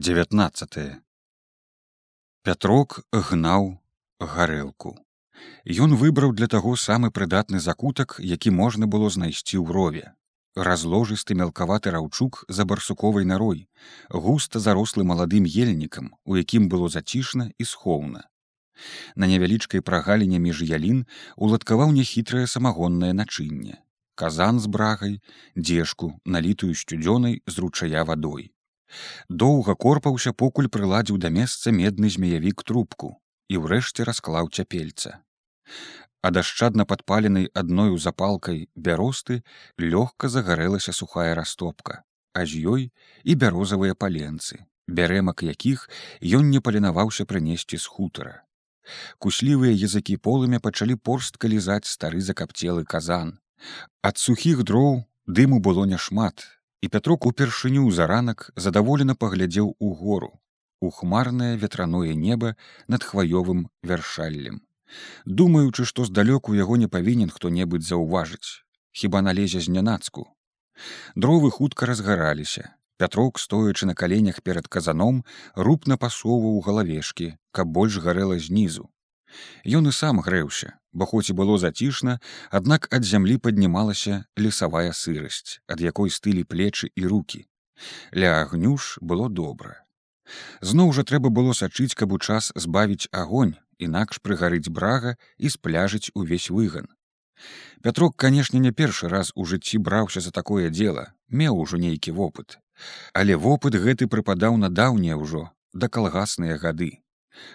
19 Пятрок гнаў гарэлку. Ён выбраў для таго самы прыдатны закутак, які можна было знайсці ў рове. Разложысты мелкаваты раўчук за барсуковай нарой, густа зарослы маладым ельнікам, у якім было зацішна і схоўна. На невялічкай прагаліне між ялін уладкаваў няхітрае самагоннае начынне. Казан з брагай, дзежку, налітую сцюдзёнай з ручая вадой. Доўга корпаўся покуль прыладзіў да месца медны змеявік трубку і ўрэшце расклаў цяпельца. А дашчадна падпаленай адною запалкай бяросты лёгка загарэлася сухая растопка, а з ёй і бярозавыя паленцы, бярэмак якіх ён не паленаваўся прынесці з хутара. Куслівыя языкі полымя пачалі порстка лізаць стары закапцелы казан. Ад сухіх дроў дыму было няшмат, і пятрок упершыню за ранак задаволена паглядзеў у гору у хмарнае ветраное неба над хваёвым вяршаллем. Думаючы што здалёку яго не павінен хто-небудзь заўважыць хіба налезе знянацку. Дровы хутка разгараліся. Пятрок стоячы на каленях перад казаном рупна пасоваў галавешкі каб больш гарэла знізу Ён і сам грэўся, бо хоць і было зацішна, аднак ад зямлі паднімалася лесавая сырасць, ад якой стылі плечы і руки. Ля агню ж было добра. Зноў жа трэба было сачыць, каб у час збавіць агонь, інакш прыгарыць брага і спляжыць увесь выган. Пятрок, канешне, не першы раз у жыцці браўся за такое дело, меў ужо нейкі вопыт. Але вопыт гэты прыпадаў на даўнія ўжо да калгасныя гады.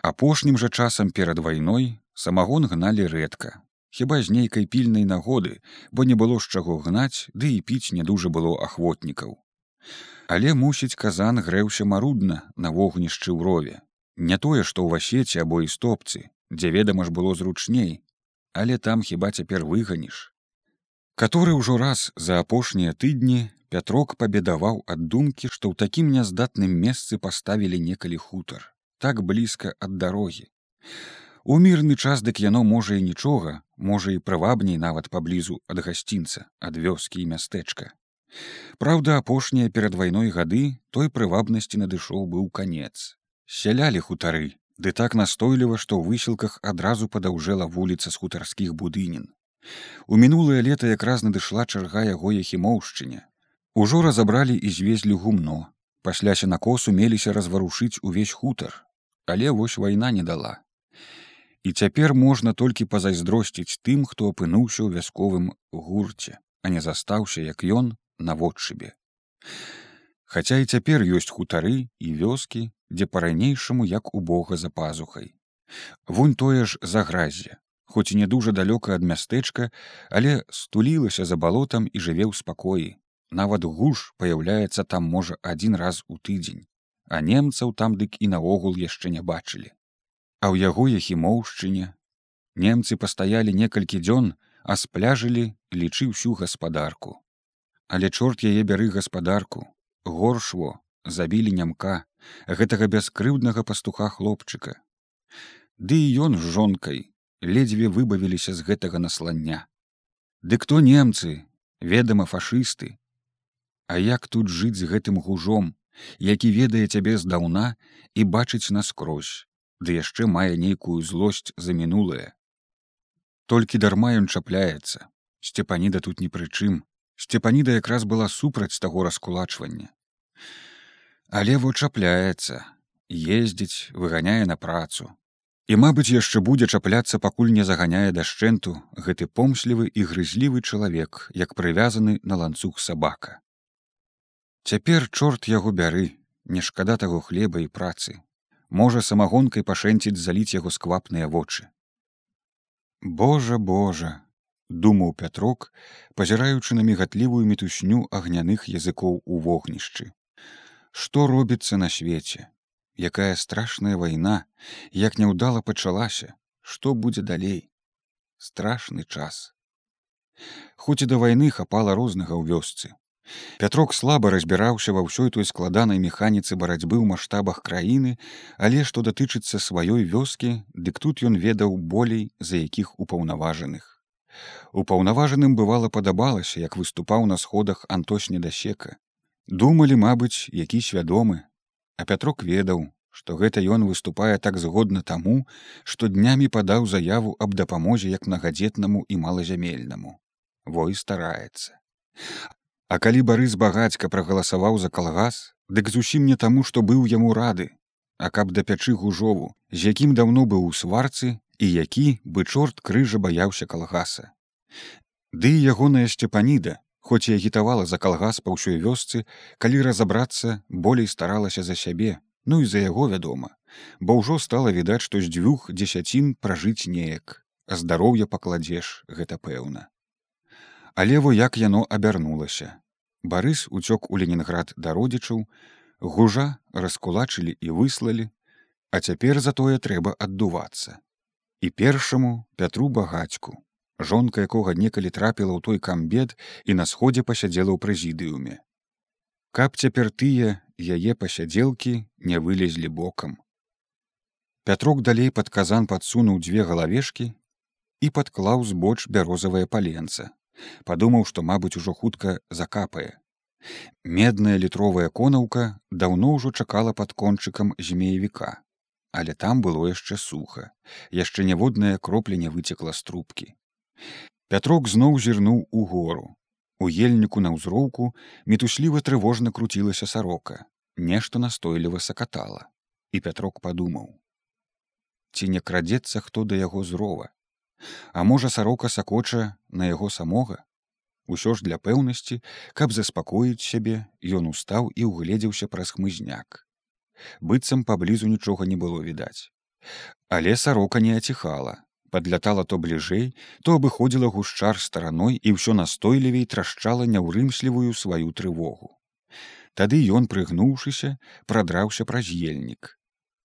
Апошнім жа часам перад вайной самагон гналі рэдка. Хіба з нейкай пільнай нагоды, бо не было з чаго гнаць, ды і піць не дужа было ахвотнікаў. Але мусіць казан грэўся марудна на вогнішчы ў рове. Не тое, што ў васеце або і стопцы, дзе ведама ж было зручней, але там хіба цяпер выганіш. Каторы ўжо раз за апошнія тыдні Пятрок пабедаваў ад думкі, што ў такім няздатным месцы паставілі некалі хутар так блізка ад дарогі. У мірны час дык яно можа і нічога, можа і прывабней нават паблізу ад гасцінца, ад вёскі і мястэчка. Праўда, апошнія перад вайной гады той прывабнасці надышоў быў канец. Сялялі хутары, ды так настойліва, што ў высілках адразу падаўжэла вуліца з хутарскіх будынін. У мінулае лета якраз надышла чарга яго яхімоўшчыне. Ужо разабралі і звезлі гумно. Пасляся на косу меліся разварушыць увесь хутар, але вось вайна не дала. І цяпер можна толькі пазайздросціць тым, хто апынуўся ў вясковым гурце, а не застаўся як ён наводшыбе. Хаця і цяпер ёсць хутары і вёскі, дзе па-ранейшаму як у бога за пазухай. Вунь тое ж заграззе, хоць і не дужа далёка ад мястэчка, але стулілася за балотам і жыве ў спакоі. Нават гуш паяўляецца там можа адзін раз у тыдзень а немцаў там дык і наогул яшчэ не бачылі. А ў яго яхімоўшчыне немцы пастаялі некалькі дзён, а спляжылі лічы ўсю гаспадарку. Але чорт яе бяры гаспадарку, горшво забілі нямка гэтага бяскрыўднага пастуха хлопчыка. Ды і ён з жонкай ледзьве выбавіліся з гэтага наслання. Ды кто немцы, ведама фашысты, А як тут жыць з гэтым гужом, які ведае цябе здаўна і бачыць наскрозь, ды яшчэ мае нейкую злосць за мінулае. Толькі дарма ён чапляецца, сцепаніда тут ні пры чым, сцепаніда якраз была супраць таго раскулачвання. Але во чапляецца, ездзіць, выганяе на працу. І, мабыць, яшчэ будзе чапляцца, пакуль не заганяе дашчэнту гэты помслівы і грызлівы чалавек, як прывязаны на ланцуг сабака. Цяпер чорт яго бяры, не шкада таго хлеба і працы. Можа самагонкай пашэнціць заліць яго сквапныя вочы. Божа Божа, думаў пятрок, пазіраючы на мігатлівую мітусню агняных языкоў у вогнішчы. Што робіцца на свеце? Якая страшная вайна, як няўдала пачалася, што будзе далей? Страшны час. Хоць і да вайны хапала рознага ў вёсцы, Пятрок слаба разбіраўся ва ўсёй той складанай механіцы барацьбы ў маштабах краіны, але што датычыцца сваёй вёскі, дык тут ён ведаў болей за якіх упаўнаважаных. Упаўнаважаным бывала падабалася, як выступаў на сходах антосня дасека. Думалі, мабыць, які свядомы, А Пятрок ведаў, што гэта ён выступае так згодна таму, што днямі падаў заяву аб дапамозе як мнагадзетнаму і малазямельнаму. Вой стараецца. А калі барыс багацька прагаласаваў за калгас, дык зусім не таму, што быў яму рады, а каб да пячы гужову, з якім даўно быў у сварцы і які бы чорт крыжа баяўся калгаса. Ды ягоная сцепаніда, хоць і агітавала за калгас па ўсёй вёсцы, калі разабрацца, болей старалася за сябе, ну і за яго вядома, бо ўжо стала відаць, што з дзвюх дзесяцін пражыць неяк, а здароўе пакладзеш гэта пэўна. Але во як яно абярнулася. Барыс уцёк у Ленінград да родзічаў, гужа раскулачылі і выслалі, а цяпер затое трэба аддувацца. І першаму пятру багацьку, жонка якога некалі трапіла ў той камбед і на сходзе пасядзела ў прэзідыуме. Каб цяпер тыя яе пасядзелкі не вылезлі бокам. Пятрок далей пад казан падсунуў дзве галавешкі і падклаў збоч бярозавае паленца, падумаў што мабыць ужо хутка закапае. Медная літровая конаўка даўно ўжо чакала пад кончыкам змеевіка. Але там было яшчэ суха. Яшчэ няводная кропля не выцекла з трубкі. Пятрок зноў зірнуў у гору. У ельніку на ўзроўку мітусліва трывожна круцілася сарока. Нешта настойліва сакатала. І пятрок падумаў. Ці не крадзецца хто да яго зрова А можа сарока сакоча на яго самога. Усё ж для пэўнасці, каб заспакоіць сябе, ён устаў і ўгледзеўся праз хмызняк. Быццам паблізу нічога не было відаць. Але сарока не аціхала, падлятала то бліжэй, то абыходзіла гушчар стараной і ўсё настойлівей трашчала няўрымслівую сваю трывогу. Тады ён, прыгнуўшыся, прадраўся праз ельнік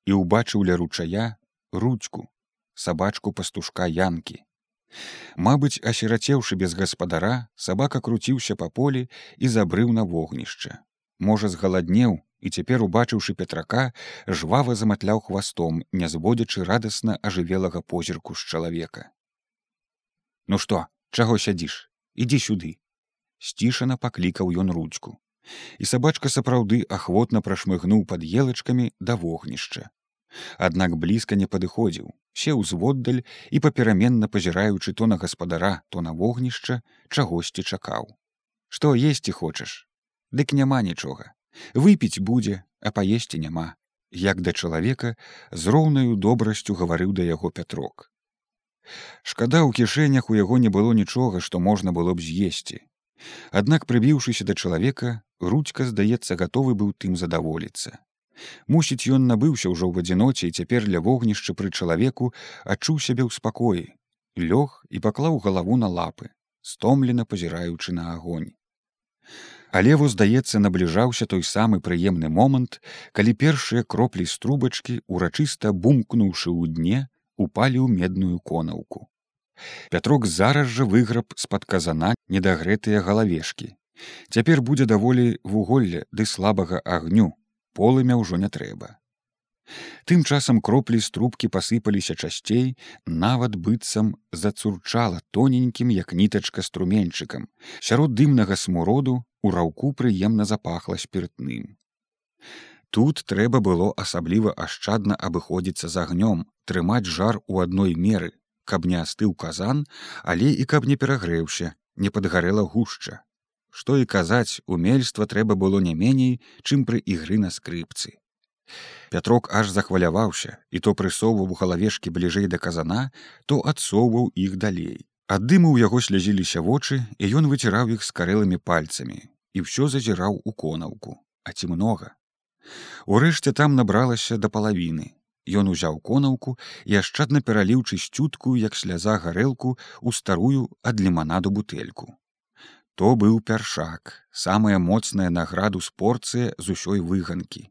і ўбачыў ля ручая ручку, сабачку пастушка янкі. Мабыць, асірацеўшы без гаспадара, сабака круціўся па полі і забрыў на вогнішча. Можа, згаладнеў і цяпер убачыўшы пятрака, жвава заматляў хвастом, не зводзячы радасна ажывелага позірку з чалавека. Ну што, чаго сядзіш, ідзі сюды. Сцішана паклікаў ён ручку. І сабачка сапраўды ахвотна прашмыгнуў пад елачкамі да вогнішча. Аднак блізка не падыходзіў, сеў зводдаль і папераменна пазіраючы то на гаспадара, то на вогнішча, чагосьці чакаў. Што есці хочаш? Дык няма нічога. Выпіць будзе, а паесці няма. Як да чалавека з роўнаю добрасцю гаварыў да яго пятрок. Шкада ў кішэнях у яго не было нічога, што можна было б з'есці. Аднак прыбіўшыся да чалавека, ручка, здаецца, гатовы быў тым задаволіцца. Мусіць, ён набыўся ўжо ў адзіноце і цяпер ля вогнішча пры чалавеку адчуў сябе ў спакоі, лёг і паклаў галаву на лапы, стомлена пазіраючы на агонь. Але во здаецца, набліжаўся той самы прыемны момант, калі першыя кроплі з трубачкі, урачыста бумкнуўшы ў дне, упалі ў медную конаўку. Пятрок зараз жа выграб з-пад казана недагрэтыя галавешкі. Цяпер будзе даволі вуголля ды слабага агню, полымя ўжо не трэба. Тым часам кроплі з трубкі пасыпаліся часцей, нават быццам зацурчала тоненькім, як нітачка струменьчыкам. Сярод дымнага смуроду у раўку прыемна запахла спіртным. Тут трэба было асабліва ашчадна абыходзіцца з агнём, трымаць жар у адной меры, каб не астыў казан, але і каб не перагрэўся, не падгарэла гушча, што і казаць умельства трэба было не меней чым пры ігры на скрыпцы. Пятрок аж захваляваўся і то прысоўваў галавешкі бліжэй да казана то адсоўваў іх далей. Ад дыму ў яго слязіліся вочы і ён выціраў іх скарэлымі пальцамі і ўсё зазіраў у конаўку. А ці многа? Урэшце там набралася да палавіны. Ён узяў конаўку і ашчадна пераліў чысцюткую як сляза гарэлку ў старую ад ліманаду бутэльку То быў пяршак, самая моцная награду спорцыя з усёй выганкі.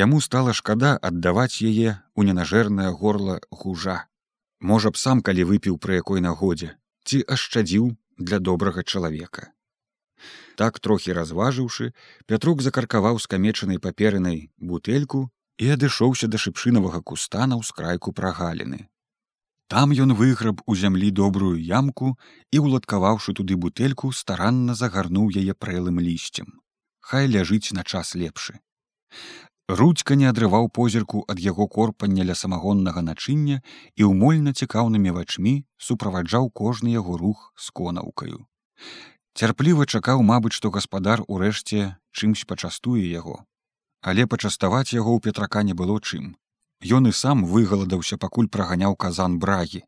Яму стала шкада аддаваць яе ў ненажэрнае горла гужа. Можа б сам калі выпіў пры якой нагодзе, ці ашчадзіў для добрага чалавека. Так трохі разважыўшы, Пятрук закаркаваў скамечанай паперынай бутэльку і адышоўся да шыпшынавага кустана ў скрайку прагаліны. Там ён выграб у зямлі добрую ямку і, уладкаваўшы туды бутэльку, старанна загарнуў яе прэлым лісцем. Хай ляжыць на час лепшы. Рудзька не адрываў позірку ад яго корпання ля самагоннага начыння і ўмольна цікаўнымі вачмі суправаджаў кожны яго рух з конаўкаю. Цярпліва чакаў, мабыць, што гаспадар урэшце чымсь пачастуе яго. Але пачаставаць яго ў петрака не было чым. Ён і сам выгаладаўся, пакуль праганяў казан брагі.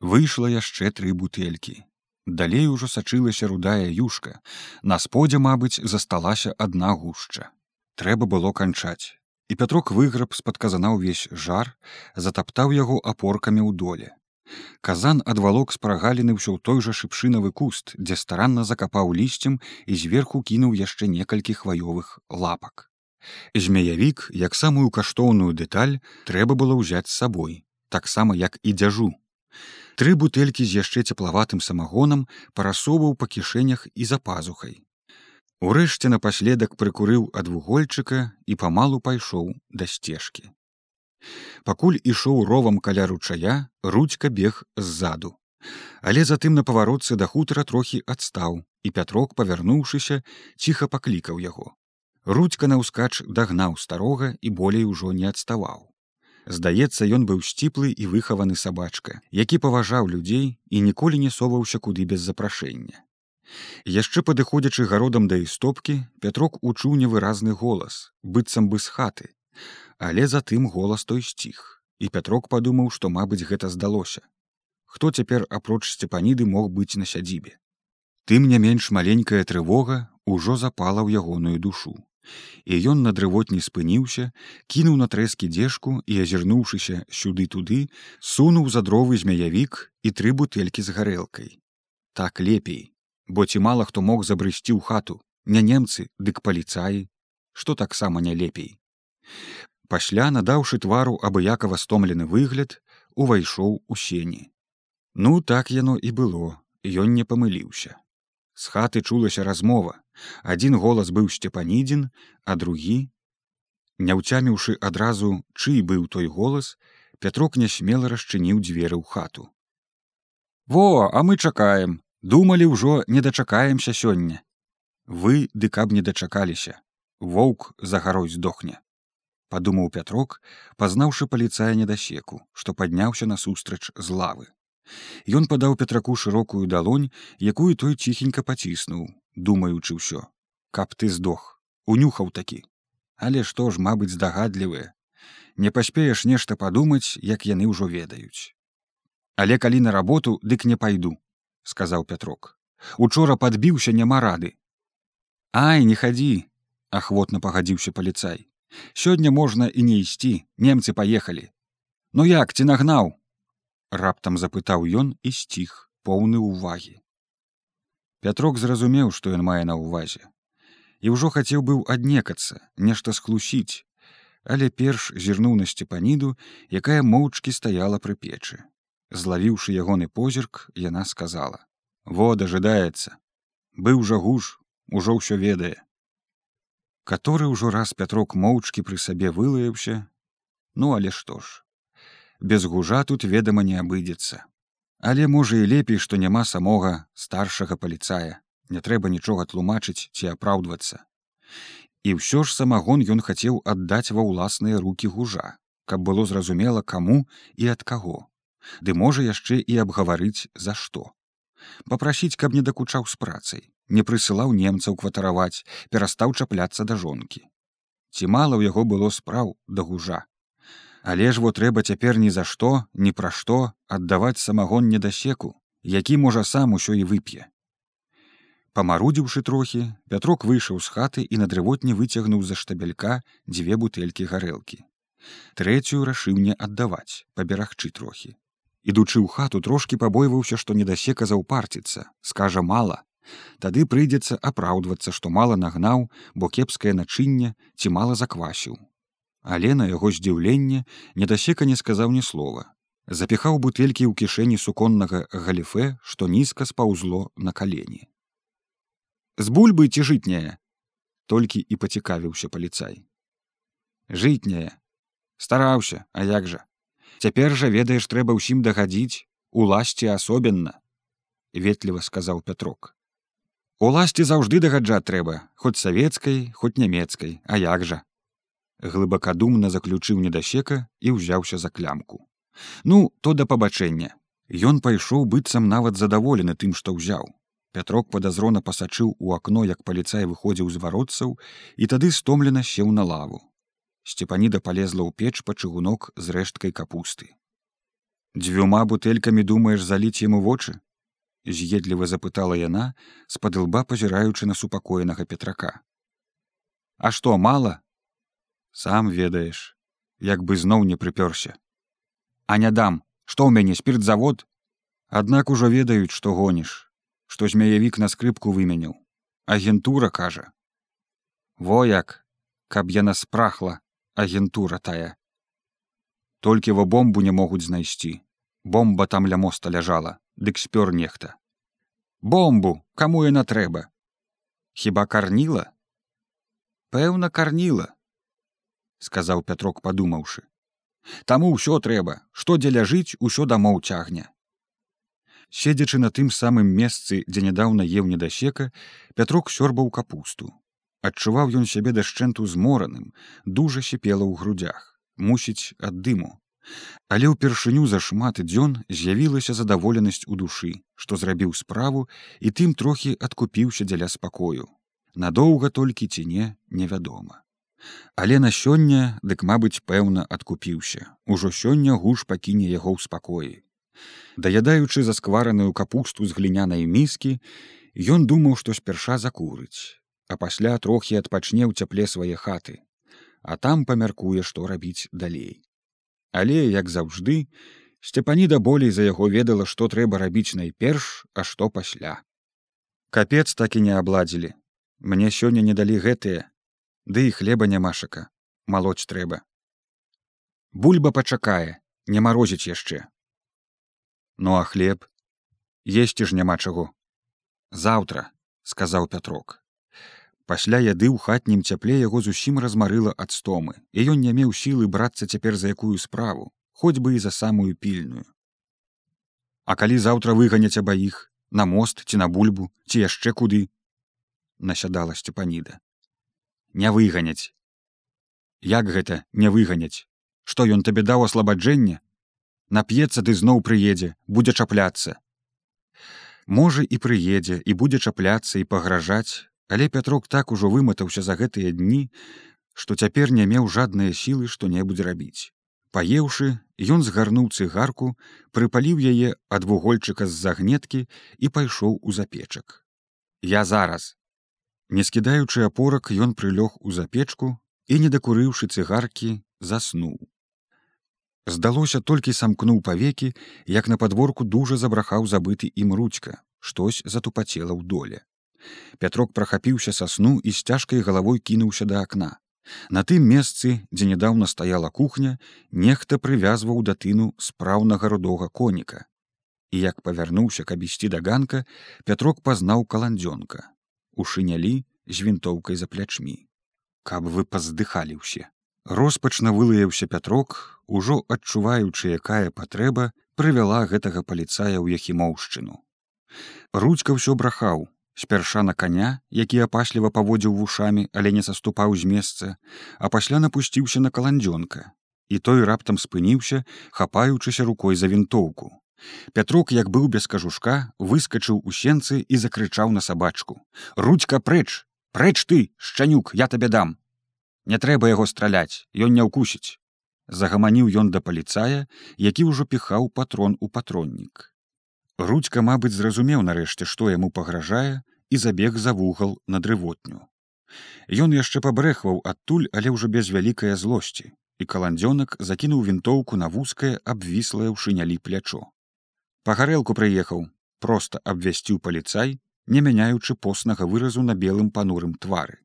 Выйшла яшчэ тры бутэлькі. Далей ужо сачылася рудая юшка. На сподзе, мабыць, засталася адна гушча. Трэба было канчаць. І Пятрок выграб з-пад казана ўвесь жар, затаптаў яго апоркамі ў доле. Казан адвалок з прагаліны ўсё ў той жа шыпшынавы куст, дзе старанна закапаў лісцем і зверху кінуў яшчэ некалькі хваёвых лапак. Змяявік, як самую каштоўную дэталь трэба было ўзяць з сабой, таксама як і дзяжу, Тры бутэлькі з яшчэ цеплаватым самагонам парасоўваў па кішэнях і за пазухай. Урэшце напаследак прыкурыў ад вугольчыка і памалу пайшоў да сцежкі. Пакуль ішоў ровам каля ручая, рудзька бег ззаду. Але затым на паваротцы да хутара трохі адстаў, і пятрок, павярнуўшыся, ціха паклікаў яго. Рудзька на ўскач дагнаў старога і болей ужо не адставаў. Здаецца, ён быў сціплы і выхаваны сабачка, які паважаў людзей і ніколі не соваўся куды без запрашэння. Яшчэ падыходзячы гародам да істопкі, Пятрок учуў невыразны голас, быццам бы з хаты. Але затым голас той сціх, і Пятрок падумаў, што, мабыць, гэта здалося. Хто цяпер апроч сцепаніды мог быць на сядзібе. Тым не менш маленькая трывога ўжо запала ў ягоную душу і ён на дрывот не спыніўся кінуў на трэскі дзежку і азірнуўшыся сюды туды сунуў за дровы змяявік і тры бутэлькі з гарэлкай так лепей бо ці мала хто мог забрысці ў хату не немцы дык паліцаі што таксама не лепей? Пасля надаўшы твару абыякова стомлены выгляд увайшоў у сені ну так яно і было ён не памыліўся з хаты чулася размова Адзін голас быў сцепанідзін, а другі, не ўцяміўшы адразу, чый быў той голас, Пятрок нясмела расчыніў дзверы ў хату. Во, а мы чакаем, думалі ўжо не дачакаемся сёння. Вы ды каб не дачакаліся. Воўк за гарой здохне. Падумаў Пятрок, пазнаўшы паліцая недасеку, што падняўся насустрач з лавы. Ён падаў петраку шырокую далонь, якую той ціхенька паціснуў, думаючы ўсё, каб ты здох, унюхаў такі. Але што ж, мабыць, здагадлівыя, не паспееш нешта падумаць, як яны ўжо ведаюць. Але калі на работу, дык не пайду, сказаў Пятрок. Учора падбіўся няма рады. Ай, не хадзі, ахвотна пагадзіўся паліцай. Сёння можна і не ісці, немцы паехалі. Ну як ці нагнаў, раптам запытаў ён і сціх поўны ўвагі. Пятрок зразумеў што ён мае на ўвазе. І ўжо хацеў быў аднекацца нешта схлусіць але перш зірнуў на сцепаніду якая моўчкі стаяла пры печы. Злавіўшы ягоны позірк яна сказала во дажыдаецца. Быў жа гуш ужо ўсё ведае каторы ўжо раз пятрок моўчкі пры сабе вылаяўся. Ну але што ж без гужа тут ведама не абыдзецца. Але можа і лепей, што няма самога старшага паліцая, не трэба нічога тлумачыць ці апраўдвацца. І ўсё ж самагон ён хацеў аддаць ва ўласныя руки гужа, каб было зразумела каму і ад каго. Ды можа яшчэ і абгаварыць за што. Папрасіць, каб не дакучаў з працай, не прысылаў немцаў кватараваць, перастаў чапляцца да жонкі. Ці мала ў яго было спраў да гужа. Але ж во трэба цяпер ні за што, ні пра што аддаваць самагон недасеку, які можа сам усё і вып'е. Памарудзіўшы трохі, Пятрок выйшаў з хаты і на дрывотні выцягнуў за штабелька дзве бутэлькі гарэлкі. Трэцюю рашыў не аддаваць, паберагчы трохі. Ідучы ў хату трошкі пабойваўся, што недасека заўпарціцца, скажа мала. Тады прыйдзецца апраўдвацца, што мала нагнаў, бо кепскае начынне ці мала заквасіў, але на яго здзіўленне недасека не сказаў ні слова. Запіхаў бутэлькі ў кішэні суконнага галіфе што нізка спаўзло на калені. З бульбы ці жытняе толькі і пацікавіўся паліцай. Жытняе. Стараўся а як жа? Цяпер жа ведаеш трэба ўсім дагадзіць уласці асобенна ветліва сказаў пятрок. Уласці заўжды дагаджаць трэба хоць савецкай хоць нямецкай а як жа глыбакадумна заключыў недасека і ўзяўся за клямку. Ну, то да пабачэння. Ён пайшоў быццам нават задаволены тым, што ўзяў. Пятрок падазрона пасачыў у акно, як паліцай выходзіў з варотцаў і тады стомлена сеў на лаву. Сцепаніда палезла ў печ па чыгунок з рэшткай капусты. Дзвюма бутэлькамі думаеш заліць яму вочы? з'едліва запытала яна з-пад лба пазіраючы на супакоенага петрака. А што мала? Сам ведаеш, як бы зноў не прыпёрся. А не дам, што ў мяне спиртзавод, Аднак ужо ведаюць, што гоніш, што змяявік на скрыпку выменяў. Агентура кажа. Во як, каб яна спрахла, агентура тая. Толькі во бомбу не могуць знайсці. Бомба там ля моста ляжала, дык спёр нехта. Бомбу, каму яна трэба. Хіба карніла? Пэўна карніла, сказаў Пятрок падумаўшы. Таму ўсё трэба, што дзе ляжыць усё дамоў цягне. Седзячы на тым самым месцы, дзе нядаўна еў недасека, Пятрок сёрбаў капусту. Адчуваў ён сябе дашчэнту змораным, дужа сіпела ў грудях, мусіць ад дыму. Але ўпершыню за шмат дзён з'явілася задаволенасць у душы, што зрабіў справу і тым трохі адкупіўся дзеля спакою. Надоўга толькі ці не невядома. Але на сёння, дык мабыць, пэўна адкупіўся. Ужо сёння гуш пакіне яго ў спакоі. Даядаючы засквараную капусту з глінянай міскі, ён думаў, што спярша закурыць, а пасля трохі адпачне ў цяпле свае хаты, а там памяркуе, што рабіць далей. Але, як заўжды, сцепаніда болей за яго ведала, што трэба рабіць найперш, а што пасля. Капец так і не абладзілі. Мне сёння не далі гэтыя, Ды і хлеба нямашака, малоць трэба. Бульба пачакае, не марозіць яшчэ. Ну а хлеб есці ж няма чаго. Заўтра, сказаў Пятрок. Пасля яды ў хатнім цяпле яго зусім размарыла ад стомы, і ён не меў сілы брацца цяпер за якую справу, хоць бы і за самую пільную. А калі заўтра выганяць абаіх на мост ці на бульбу ці яшчэ куды насядала сцепаніда не выганяць. Як гэта не выганяць, што ён табе даў аслабаджэнне, нап'ецца ты зноў прыедзе, будзе чапляцца. Можа і прыедзе і будзе чапляцца і пагражаць, але Пятрок так ужо выматаўся за гэтыя дні, што цяпер не меў жадныя сілы што-небудзь рабіць. Паеўшы, ён згарнуў цыгарку, прыпаліў яе ад вугольчыка з загнеткі і пайшоў у запечак. Я зараз Не скідаючы апорак, ён прылёг у запечку і, не дакурыўшы цыгаркі, заснуў. Здалося толькі самкнуў павекі, як на падворку дужа забрахаў забыты ім ручка, штось затупацела ў доле. Пятрок прахапіўся са сну і з цяжкай галавой кінуўся да акна. На тым месцы, дзе нядаўна стаяла кухня, нехта прывязваў да тыну спраўнага рудога коніка. І як павярнуўся, каб ісці да ганка, Пятрок пазнаў каландзёнка у шынялі з вінтоўкай за плячмі. Каб вы паздыхалі ўсе. Роспачна вылаяўся пятрок, ужо адчуваючы, якая патрэба прывяла гэтага паліцая ў яхімоўшчыну. Ручка ўсё брахаў, спярша на каня, які апасліва паводзіў вушамі, але не саступаў з месца, а пасля напусціўся на каландзёнка. І той раптам спыніўся, хапаючыся рукой за вінтоўку. Пятрук, як быў без кажушка, выскачыў у сенцы і закрычаў на сабачку: « Ручка прэч, прэч ты, шчанюк, я табе дам. Не трэба яго страляць, ён не ўкусіць. Загаманіў ён да паліцая, які ўжо піхаў патрон у патроннік. Ручка, мабыць, зразумеў нарэшце, што яму пагражае і забег за вугал на дрывотню. Ён яшчэ пабрэхваў адтуль, але ўжо без вялікае злосці, і каландзёнак закінуў вінтоўку на вузкае абвіслае ў шынялі плячо па гарэлку прыехаў просто абвясціў паліцай не мяняючы поснага выразу на белым панурым твары.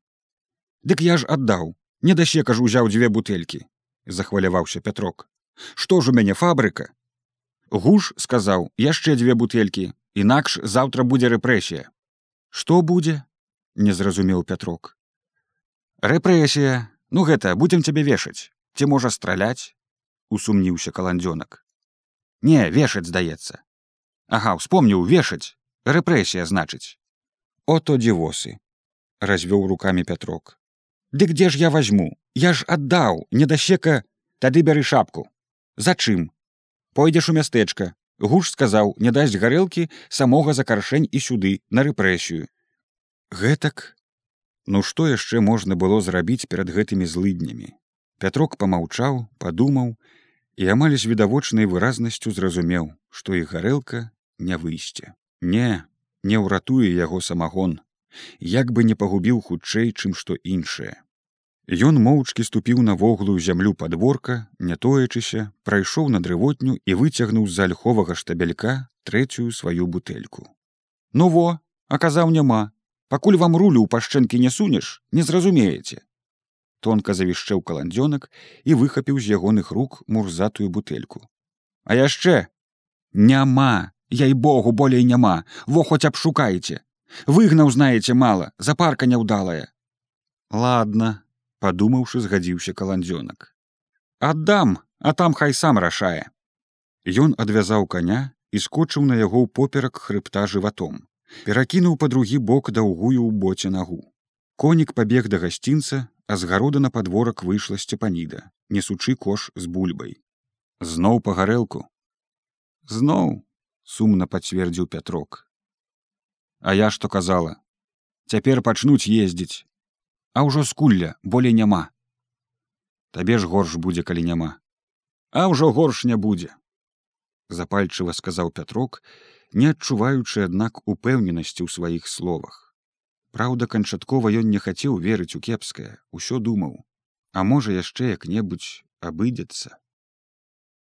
Дык я ж аддаў не даще кажу узяў дзве бутэлькі захваляваўся пятрок. Што ж у мяне фабрыка? Гуш сказаў яшчэ дзве бутэлькі інакш заўтра будзе рэпрэсія што будзе не зразумеў пятрок. Рэпрэсія? Ну гэта будзем цябе вешаць. Ці можа страляць усумніўся каландзёнак. Не вешаць здаецца Ага, успомніў вешаць рэпрэсія значыць ото дзівосы развёў руками пятрок дык дзе ж я возьму? Я ж аддаў недасека тады бяры шапку. Зачым? Пойдзеш у мястэчка. Гуш сказаў не дасць гарэлкі самога закаршэнь і сюды на рэпрэсію гэтак? Ну што яшчэ можна было зрабіць перад гэтымі злыднямі? Пятрок помаўчаў падумаў і амаль з відавочнай выразнасцю зразумеў што і гарэлка не выйсце не не ўратуе яго самагон як бы не пагубіў хутчэй чым што іншае Ён моўчкі ступіў на воглую зямлю падворка, не тоячыся, прайшоў на дрывотню і выцягнуў з-за альховага штабелька трэцюю сваю бутэльку. Ну во, аказаў няма, пакуль вам рулю ў пашчэнкі не сунеш, не зразумееце. Тонка завішчэў каландзёнак і выхапіў з ягоных рук мурзатую бутэльку. А яшчэ няма, я і богу болей няма, во хоць абшукаеце. Выгнаў знаеце мала, запарка няўдалая. Ладно, падумаўшы згадзіўся каландзёнак. Аддам а там хай сам рашае. Ён адвязаў коня і скочыў на яго ў поперак хрыбта жыватом. Перакінуў па другі бок даўгую ў боце нагу. Конік пабег да гасцінца а з гарода на падворак выйшла сцепаніда несучы кош з бульбай. Зноў па гарэлку. Зноў сумна пацвердзіў пятрок а я што казала? Цяпер пачнуць ездзіць а ўжо скулля болей няма. Табе ж горш будзе калі няма. А ўжо горш не будзе запальчыва сказаў пятрок не адчуваючы аднак упэўненасці ў сваіх словах. Праўда канчаткова ён не хацеў верыць у кепскае усё думаў. А можа яшчэ як-небудзь абыдзецца